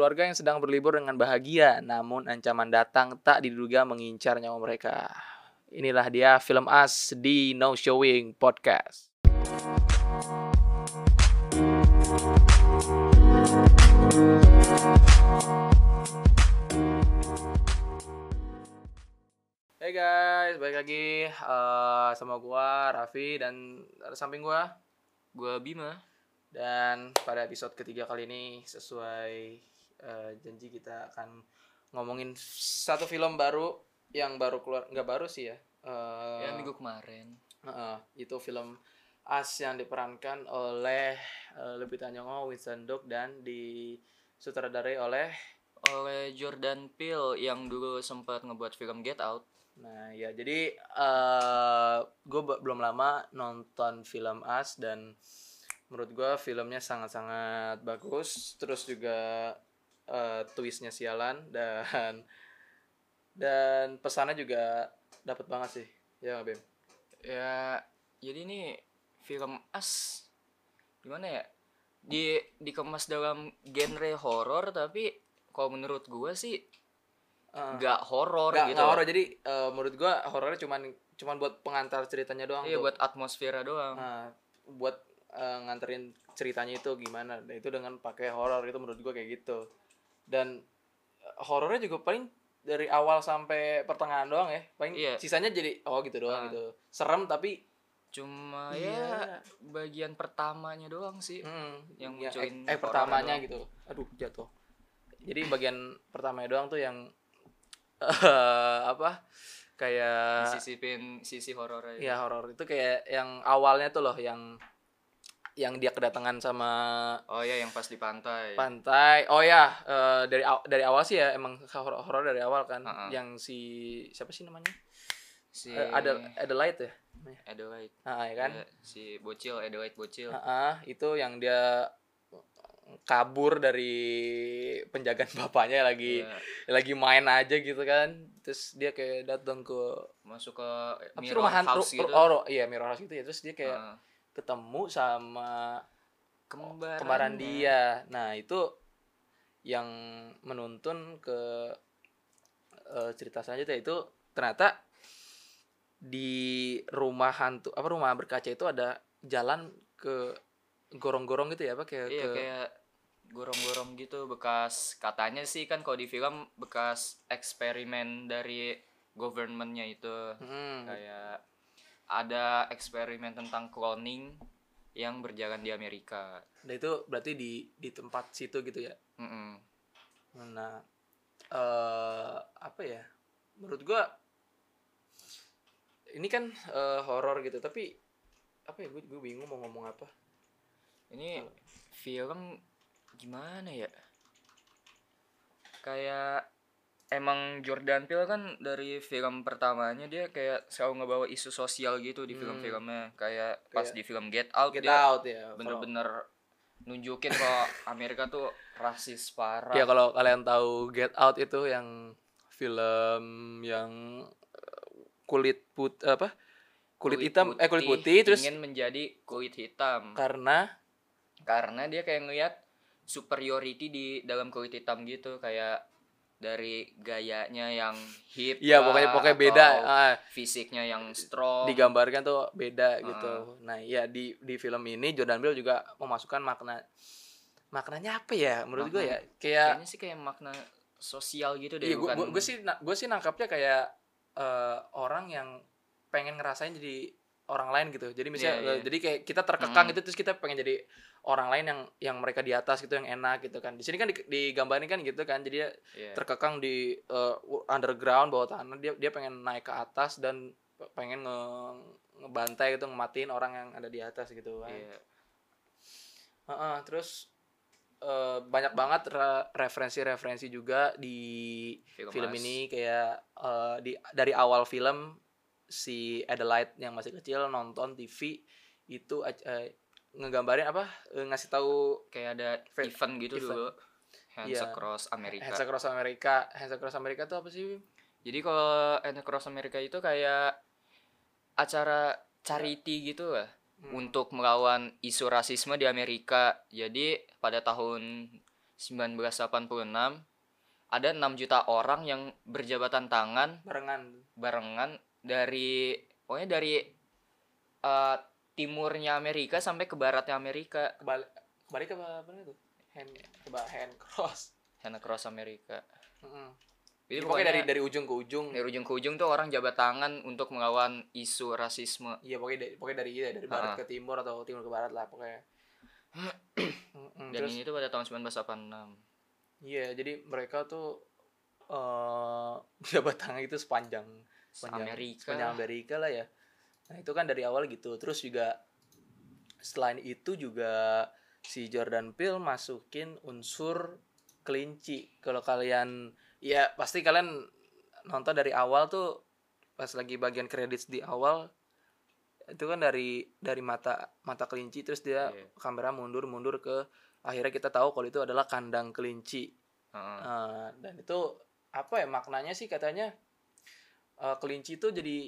Keluarga yang sedang berlibur dengan bahagia, namun ancaman datang tak diduga mengincar nyawa mereka. Inilah dia film As di No Showing Podcast. Hey guys, balik lagi eh, sama gua Raffi dan ada samping gua Gua Bima. dan pada episode ketiga kali ini sesuai eh, janji kita akan ngomongin satu film baru yang baru keluar nggak baru sih ya. Eh, ya minggu kemarin. Heeh, itu film As yang diperankan oleh uh, Lupita Nyong'o, Winston Duke dan disutradarai oleh Oleh Jordan Peele yang dulu sempat ngebuat film Get Out. Nah ya jadi eh gue belum lama nonton film As dan menurut gue filmnya sangat-sangat bagus terus juga eh, twistnya sialan dan dan pesannya juga dapat banget sih ya Bim Ya, jadi ini film As gimana ya? Di dikemas dalam genre horor tapi kalau menurut gua sih nggak horor nggak gitu. nggak horor jadi eh, menurut gue horornya cuman cuman buat pengantar ceritanya doang Iya tuh. buat atmosfera doang. Nah, buat eh, nganterin ceritanya itu gimana dan itu dengan pakai horor itu menurut gua kayak gitu dan eh, horornya juga paling dari awal sampai pertengahan doang ya paling Iya. sisanya jadi oh gitu doang Ah. gitu serem tapi Cuma Iya. ya bagian pertamanya doang sih. mm, Yang ya, munculin eh, eh, pertamanya doang. gitu aduh jatuh jadi bagian pertamanya doang tuh yang eh, apa kayak Disisipin sisi horornya. ya horor itu kayak yang awalnya tuh loh yang yang dia kedatangan sama Oh ya yang pas di pantai. pantai oh ya eh, dari aw- dari awal sih ya emang horor horor dari awal kan Ha-ha. yang si siapa sih namanya si Eh, ada Adelaide ya Adelaide. ah ya kan Iya, si bocil Adelaide bocil. Ah, itu yang dia kabur dari penjagaan bapaknya lagi Iya, lagi main aja gitu kan terus dia kayak datang ke masuk ke mirror rumah hantu house gitu. oh iya mirror house gitu ya terus dia kayak Heeh. Ketemu sama kembaran. kembaran dia. Nah itu yang menuntun ke eh, cerita selanjutnya itu ternyata di rumah hantu apa rumah berkaca itu ada jalan ke gorong-gorong gitu ya apa kayak Iya ke kayak gorong-gorong gitu bekas katanya sih kan kalau di film bekas eksperimen dari governmentnya itu. Hmm, kayak ada eksperimen tentang cloning yang berjalan di Amerika. nah itu berarti di di tempat situ gitu ya Mm-mm. nah eh apa ya menurut gua ini kan eh, horor gitu tapi apa ya gue gue bingung mau ngomong apa Ini film gimana ya? Kayak emang Jordan Peele kan dari film pertamanya dia kayak selalu ngebawa isu sosial gitu di Hmm. film-filmnya. Kayak pas Kayak di film Get Out Get dia Out ya bener-bener nunjukin kalau Amerika tuh rasis parah. ya kalau kalian tahu Get Out itu yang film yang eh, kulit put apa kulit, hitam eh kulit putih terus ingin menjadi kulit hitam karena karena dia kayak ngelihat superiority di dalam kulit hitam gitu kayak dari gayanya yang hip Iya pokoknya pokoknya beda ah, fisiknya yang strong digambarkan tuh beda Ah. gitu. Nah ya di di film ini Jordan Peele juga memasukkan makna maknanya apa ya menurut gue ya kayak kayaknya sih kayak makna sosial gitu deh iya gue bukan gue sih gue sih nangkapnya kayak eh, orang yang pengen ngerasain jadi orang lain gitu. Jadi misalnya Iya, iya. eh, jadi kayak kita terkekang Mm. gitu terus kita pengen jadi orang lain yang yang mereka di atas gitu yang enak gitu kan. Di sini kan di- digambarin kan gitu kan. Jadi dia Iya. terkekang di uh, underground bawah tanah dia dia pengen naik ke atas dan pengen nge ngebantai gitu ngematiin orang yang ada di atas gitu kan Iya. Heeh, terus eh, banyak banget re- referensi-referensi juga di Film film, ini kayak eh, di dari awal film si Adelaide yang masih kecil nonton TV itu eh, ngegambarin apa eh, ngasih tahu kayak ada Fe- event gitu event. dulu Hands Iya. Across Amerika Hands Across America Hands Across America itu apa sih Bim? Jadi kalau Hands Across Amerika itu kayak acara charity gitu lah Hmm. untuk melawan isu rasisme di Amerika. Jadi pada tahun 1986 ada 6 juta orang yang berjabatan tangan barengan barengan dari pokoknya dari eh, timurnya Amerika sampai ke baratnya Amerika. Kebalik kebalik ke apa itu hand coba hand cross. Hand across Amerika. Mm-mm. jadi Jadi pokoknya dari pokoknya dari ujung ke ujung. dari ujung ke ujung tuh orang jabat tangan untuk melawan isu rasisme. Iya pokoknya dari pokoknya dari iya, dari barat Ah. ke timur atau timur ke barat lah pokoknya. Dan Terus, ini tuh pada tahun 1986 iya jadi mereka tuh eh jabat tangan itu sepanjang sepanjang Amerika. sepanjang Amerika lah ya. Nah itu kan dari awal gitu. Terus juga selain itu juga si Jordan Peele masukin unsur kelinci. Kalau kalian ya pasti kalian nonton dari awal tuh pas lagi bagian kredit di awal itu kan dari dari mata mata kelinci terus dia Iya. kamera mundur mundur ke akhirnya kita tahu kalau itu adalah kandang kelinci. Heeh. Eh, dan itu apa ya maknanya sih katanya eh, kelinci itu jadi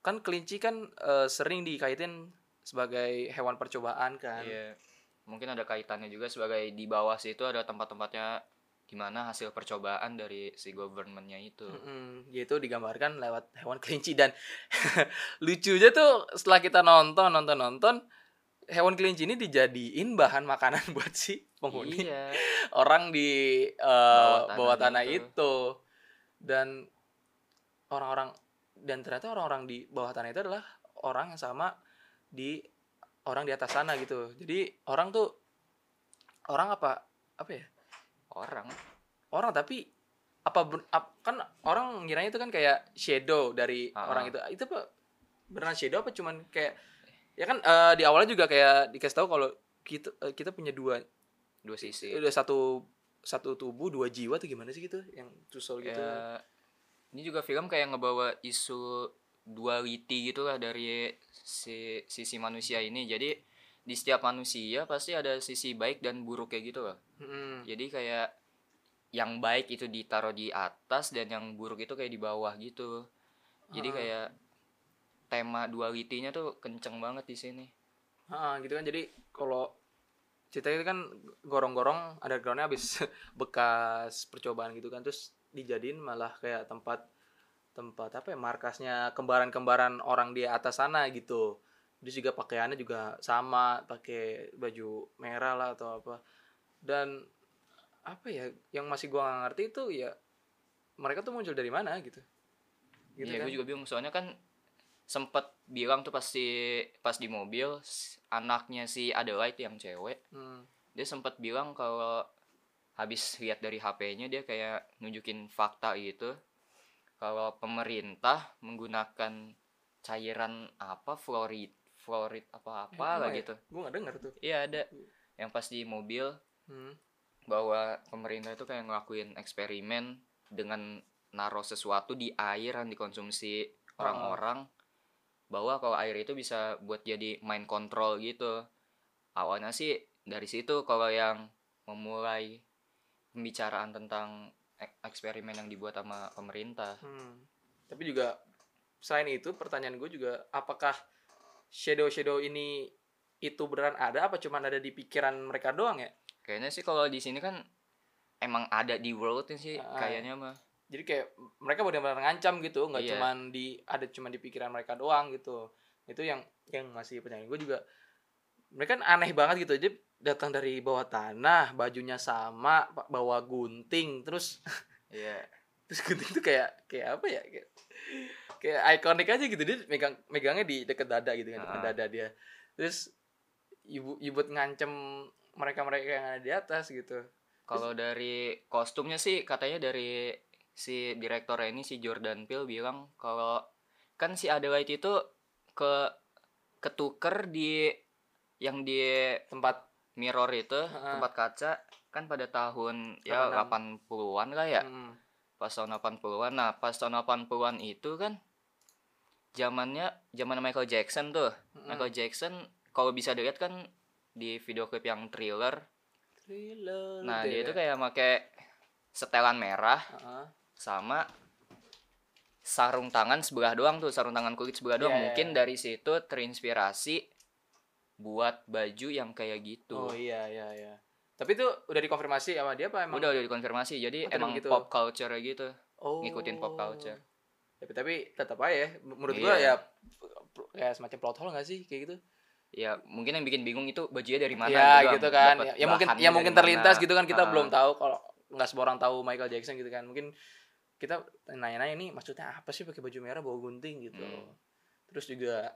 kan kelinci kan eh, sering dikaitin sebagai hewan percobaan kan. Iya. Mungkin ada kaitannya juga sebagai di bawah situ ada tempat-tempatnya di mana hasil percobaan dari si governmentnya itu. Mm-mm, yaitu digambarkan lewat hewan kelinci dan lucunya tuh setelah kita nonton nonton nonton hewan kelinci ini dijadiin bahan makanan buat si penghuni Iya. orang di eh, Bawah bawah tanah tanah itu. itu dan orang-orang dan ternyata orang-orang di bawah tanah itu adalah orang yang sama di orang di atas sana gitu. Jadi orang tuh orang apa apa ya? Orang. orang tapi apa ap- kan orang ngiranya itu kan kayak shadow dari Ah, orang itu. Itu apa beneran shadow apa cuman kayak ya kan eh, di awalnya juga kayak dikasih tahu kalau kita eh, kita punya dua Dua sisi. udah satu satu tubuh dua jiwa tuh gimana sih gitu yang tusol gitu. Ya, ini juga film kayak ngebawa isu duality gitu lah dari si sisi manusia ini. Jadi di setiap manusia pasti ada sisi baik dan buruk kayak gitu loh. Mm-mm. Jadi kayak yang baik itu ditaruh di atas dan yang buruk itu kayak di bawah gitu. Jadi Ah. kayak tema duality-nya tuh kenceng banget di sini. Ah, gitu kan jadi kalau cerita itu kan gorong-gorong undergroundnya habis bekas percobaan gitu kan terus dijadiin malah kayak tempat tempat apa ya markasnya kembaran-kembaran orang di atas sana gitu. Terus juga pakaiannya juga sama pakai baju merah lah atau apa. Dan apa ya yang masih gua nggak ngerti itu ya mereka tuh muncul dari mana gitu. Gitu Iya, kan? gue juga bingung. Soalnya kan sempet bilang tuh pasti pas di mobil anaknya si Adelaide yang cewek Hmm. dia sempat bilang kalau habis lihat dari HP-nya dia kayak nunjukin fakta gitu. Kalau pemerintah menggunakan cairan apa fluorid fluorid apa apa Eh, lah ya? gitu. Gua nggak dengar tuh. Iya ada. Yang pas di mobil hmm. bahwa pemerintah itu kayak ngelakuin eksperimen dengan naruh sesuatu di air yang dikonsumsi orang-orang bahwa kalau air itu bisa buat jadi mind control gitu. Awalnya sih dari situ kalau yang memulai pembicaraan tentang ek- eksperimen yang dibuat sama pemerintah Hmm. Tapi juga selain itu pertanyaan gue juga apakah shadow shadow ini itu beneran ada apa cuman ada di pikiran mereka doang ya? kayaknya sih kalau di sini kan emang ada di worldnya sih Ah. kayaknya mah Jadi kayak mereka benar-benar ngancam gitu, nggak Iya. cuman di ada cuman di pikiran mereka doang gitu. Itu yang yang masih pertanyaan gue juga mereka kan aneh banget gitu aja datang dari bawah tanah, bajunya sama, bawa gunting, terus iya. terus gunting itu kayak kayak apa ya kayak, kayak ikonik aja gitu. Dia megang megangnya di deket dada gitu kan dekat Ah. dada dia. Terus ibu ibu ngancem mereka mereka yang ada di atas gitu. Kalau dari kostumnya sih katanya dari si direktornya ini si Jordan Peele bilang kalau kan si Adelaide itu ke ketuker di yang di tempat mirror itu Ha-ha. tempat kaca kan pada tahun ya 86. 80-an lah ya hmm, pas tahun 80-an nah pas tahun 80-an itu kan zamannya zaman Michael Jackson tuh hmm. Michael Jackson kalau bisa dilihat kan di video klip yang thriller thriller nah gitu dia ya. itu kayak pakai setelan merah Heeh. sama sarung tangan sebelah doang tuh sarung tangan kulit sebelah doang Iya, iya, mungkin iya. dari situ terinspirasi buat baju yang kayak gitu oh iya iya iya Tapi itu udah dikonfirmasi sama dia apa emang? udah udah dikonfirmasi jadi Oh, emang gitu. pop culture gitu oh. ngikutin pop culture. Tapi, tapi tetap aja ya. Menurut gua Iya. ya p- kayak semacam plot hole gak sih kayak gitu? ya mungkin yang bikin bingung itu bajunya dari mana ya doang. gitu kan. Ya, ya mungkin ya mungkin terlintas mana. gitu kan kita Ah. belum tahu kalau nggak semua orang tahu Michael Jackson gitu kan. Mungkin kita nanya-nanya ini maksudnya apa sih pakai baju merah bawa gunting gitu. Hmm. Terus juga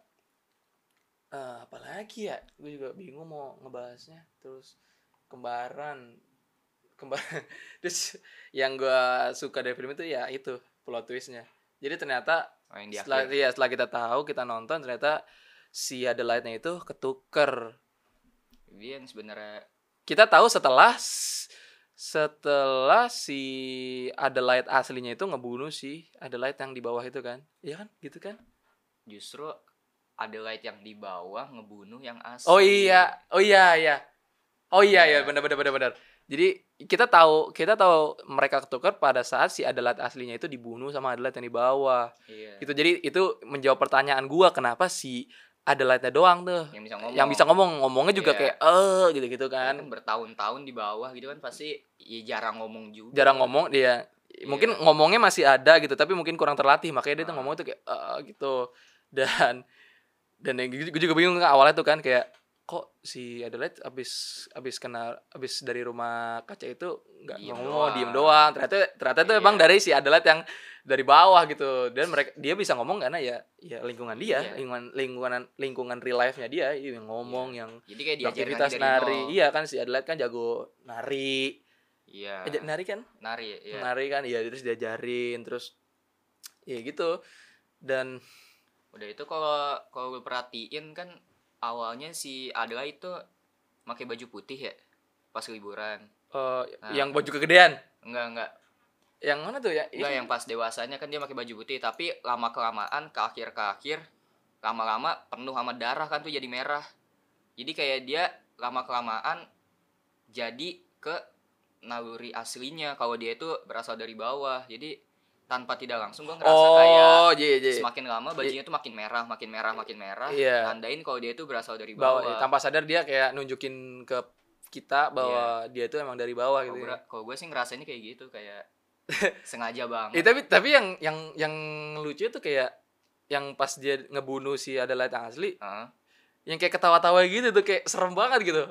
lagi ya? Gue juga bingung mau ngebahasnya. Terus kembaran kembar terus yang gua suka dari film itu ya itu plot twistnya jadi ternyata Oh, yang setelah akhir. ya setelah kita tahu kita nonton ternyata si Adelaide-nya itu ketuker dia yang sebenarnya kita tahu setelah setelah si Adelaide aslinya itu ngebunuh si Adelaide yang di bawah itu kan iya kan gitu kan justru Adelaide yang di bawah ngebunuh yang asli. Oh iya oh iya iya. Oh iya Iya. iya. benar benar benar benar. Jadi kita tahu kita tahu mereka ketukar pada saat si Adelaide aslinya itu dibunuh sama Adelaide yang di bawah. Iya. Gitu jadi itu menjawab pertanyaan gua kenapa si Adelaide doang tuh? Yang bisa ngomong. Yang bisa ngomong ngomongnya juga Iya. kayak eh gitu gitu kan kan bertahun-tahun di bawah gitu kan pasti ya jarang ngomong juga. Jarang ngomong dia mungkin ngomongnya masih ada gitu tapi mungkin kurang terlatih makanya dia tuh Ah. ngomong tuh kayak eh gitu. Dan dan yang gue juga bingung kan awalnya tuh kan kayak kok si Adelaide abis abis kena abis dari rumah kaca itu nggak ngomong doang. diem doang. ternyata ternyata itu Iya. emang dari si Adelaide yang dari bawah gitu. Dan mereka dia bisa ngomong karena ya ya lingkungan dia Iya. lingkungan lingkungan lingkungan real life nya dia yang ngomong yang jadi kayak aktivitas nari. nol. iya kan si Adelaide kan jago nari. Iya. Eh, nari kan? Nari ya nari kan iya terus diajarin terus ya gitu. Dan udah itu kalau kalau gue perhatiin kan awalnya si Adelaide itu pakai baju putih ya pas liburan. Eh, Nah. yang baju kegedean? Enggak enggak. Yang mana tuh ya? Enggak yang pas dewasanya kan dia pakai baju putih tapi lama kelamaan ke akhir ke akhir lama-lama penuh sama darah kan tuh jadi merah. Jadi kayak dia lama kelamaan jadi ke naluri aslinya kalau dia itu berasal dari bawah. Jadi tanpa tidak langsung gua ngerasa kayak oh iya iya semakin lama bajunya tuh makin merah makin merah makin merah. Iya. tandain kalau dia itu berasal dari bawah bawah, tanpa sadar dia kayak nunjukin ke kita bahwa dia itu emang dari bawah kalau gitu gue, ya. kalau gue sih ngerasainnya kayak gitu kayak sengaja Eh, banget tapi tapi yang yang yang lucu tuh kayak yang pas dia ngebunuh si Adelaide yang asli Heeh. yang kayak ketawa-tawa gitu tuh kayak serem banget gitu.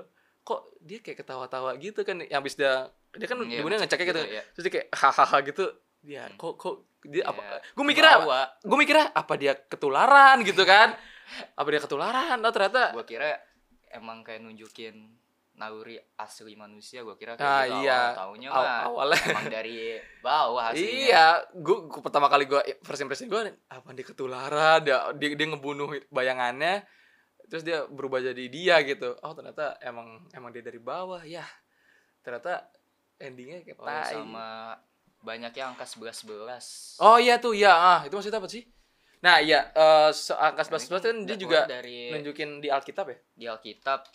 Kok dia kayak ketawa-tawa gitu kan? Yang habis dia dia kan Iya, ibunya ngeceknya gitu. ya. terus dia kayak hahaha gitu dia Hmm. kok kok dia apa Iya. gue mikirnya gue mikirnya apa dia ketularan gitu kan? Apa dia ketularan? Oh ternyata gue kira emang kayak nunjukin naluri asli manusia gue kira kayak Ah, gitu iya. awal taunya aw- mah awalnya. emang dari bawah aslinya iya gue pertama kali gue first impression gue apa dia ketularan? Dia dia, dia ngebunuh bayangannya terus dia berubah jadi dia gitu. Oh ternyata emang emang dia dari bawah ya ternyata endingnya kayak oh, tai. sama banyaknya angka sebelas sebelas oh iya tuh ya ah itu maksudnya apa sih nah iya eh so, angka sebelas sebelas kan dia juga dari nunjukin di Alkitab ya di Alkitab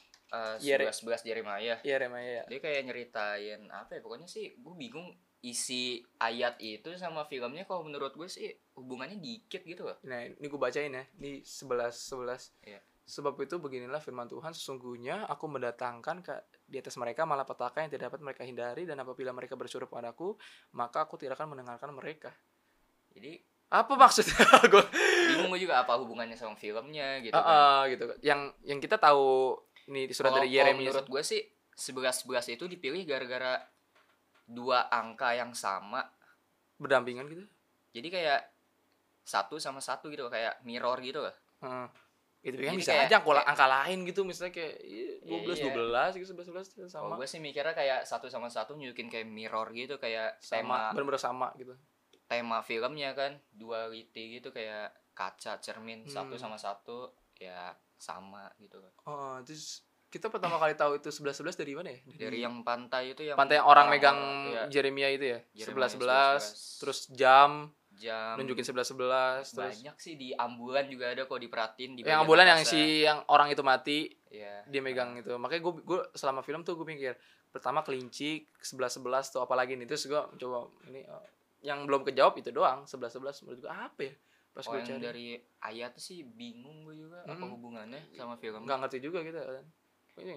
Iya, Re. sebelas sebelas Jeremia iya Remaya ya dia kayak nyeritain apa ya pokoknya sih gue bingung isi ayat itu sama filmnya kalau menurut gue sih hubungannya dikit gitu loh Nah, ini gue bacain ya. Ini 11 11. Iya. Sebab itu beginilah firman Tuhan sesungguhnya aku mendatangkan ke di atas mereka malapetaka yang tidak dapat mereka hindari dan apabila mereka bersuruh padaku maka aku tidak akan mendengarkan mereka. jadi Apa maksudnya? gue bingung gue juga apa hubungannya sama filmnya gitu Ah, kan gitu. Yang yang kita tahu ini surat Kalau- dari Yeremia. menurut gue sih sebelas sebelas itu dipilih gara-gara dua angka yang sama berdampingan gitu. jadi kayak satu sama satu gitu kayak mirror gitu loh Heeh. Itu kan bisa kayak- aja angka, kayak- angka lain gitu misalnya kayak iya, 12 Iya. 12 gitu 11 11 kalau sama. gue sih mikirnya kayak satu sama satu nunjukin kayak mirror gitu kayak Sama, tema benar-benar sama gitu. tema filmnya kan duality gitu kayak kaca cermin satu Hmm. sama satu ya sama gitu loh Oh, terus kita pertama kali tahu itu 11 11 dari mana ya? dari yang pantai itu yang pantai yang orang megang iya, Jeremia itu ya 11 11 terus jam jam. Nunjukin 11 11 terus banyak sih di ambulan juga ada kok diperhatiin di yang ambulan yang si yang orang itu mati Iya. dia megang itu. Makanya gue gue selama film tuh gue pikir pertama kelinci 11 11 tuh apalagi nih terus gue coba ini oh, yang belum kejawab itu doang 11 11 menurut gue apa ya? Pas Oh, gue cari. dari ayat sih bingung gue juga apa Mm-mm. hubungannya sama film? Nggak ngerti juga kita kan. Ini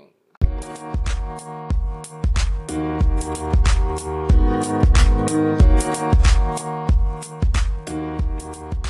Thank you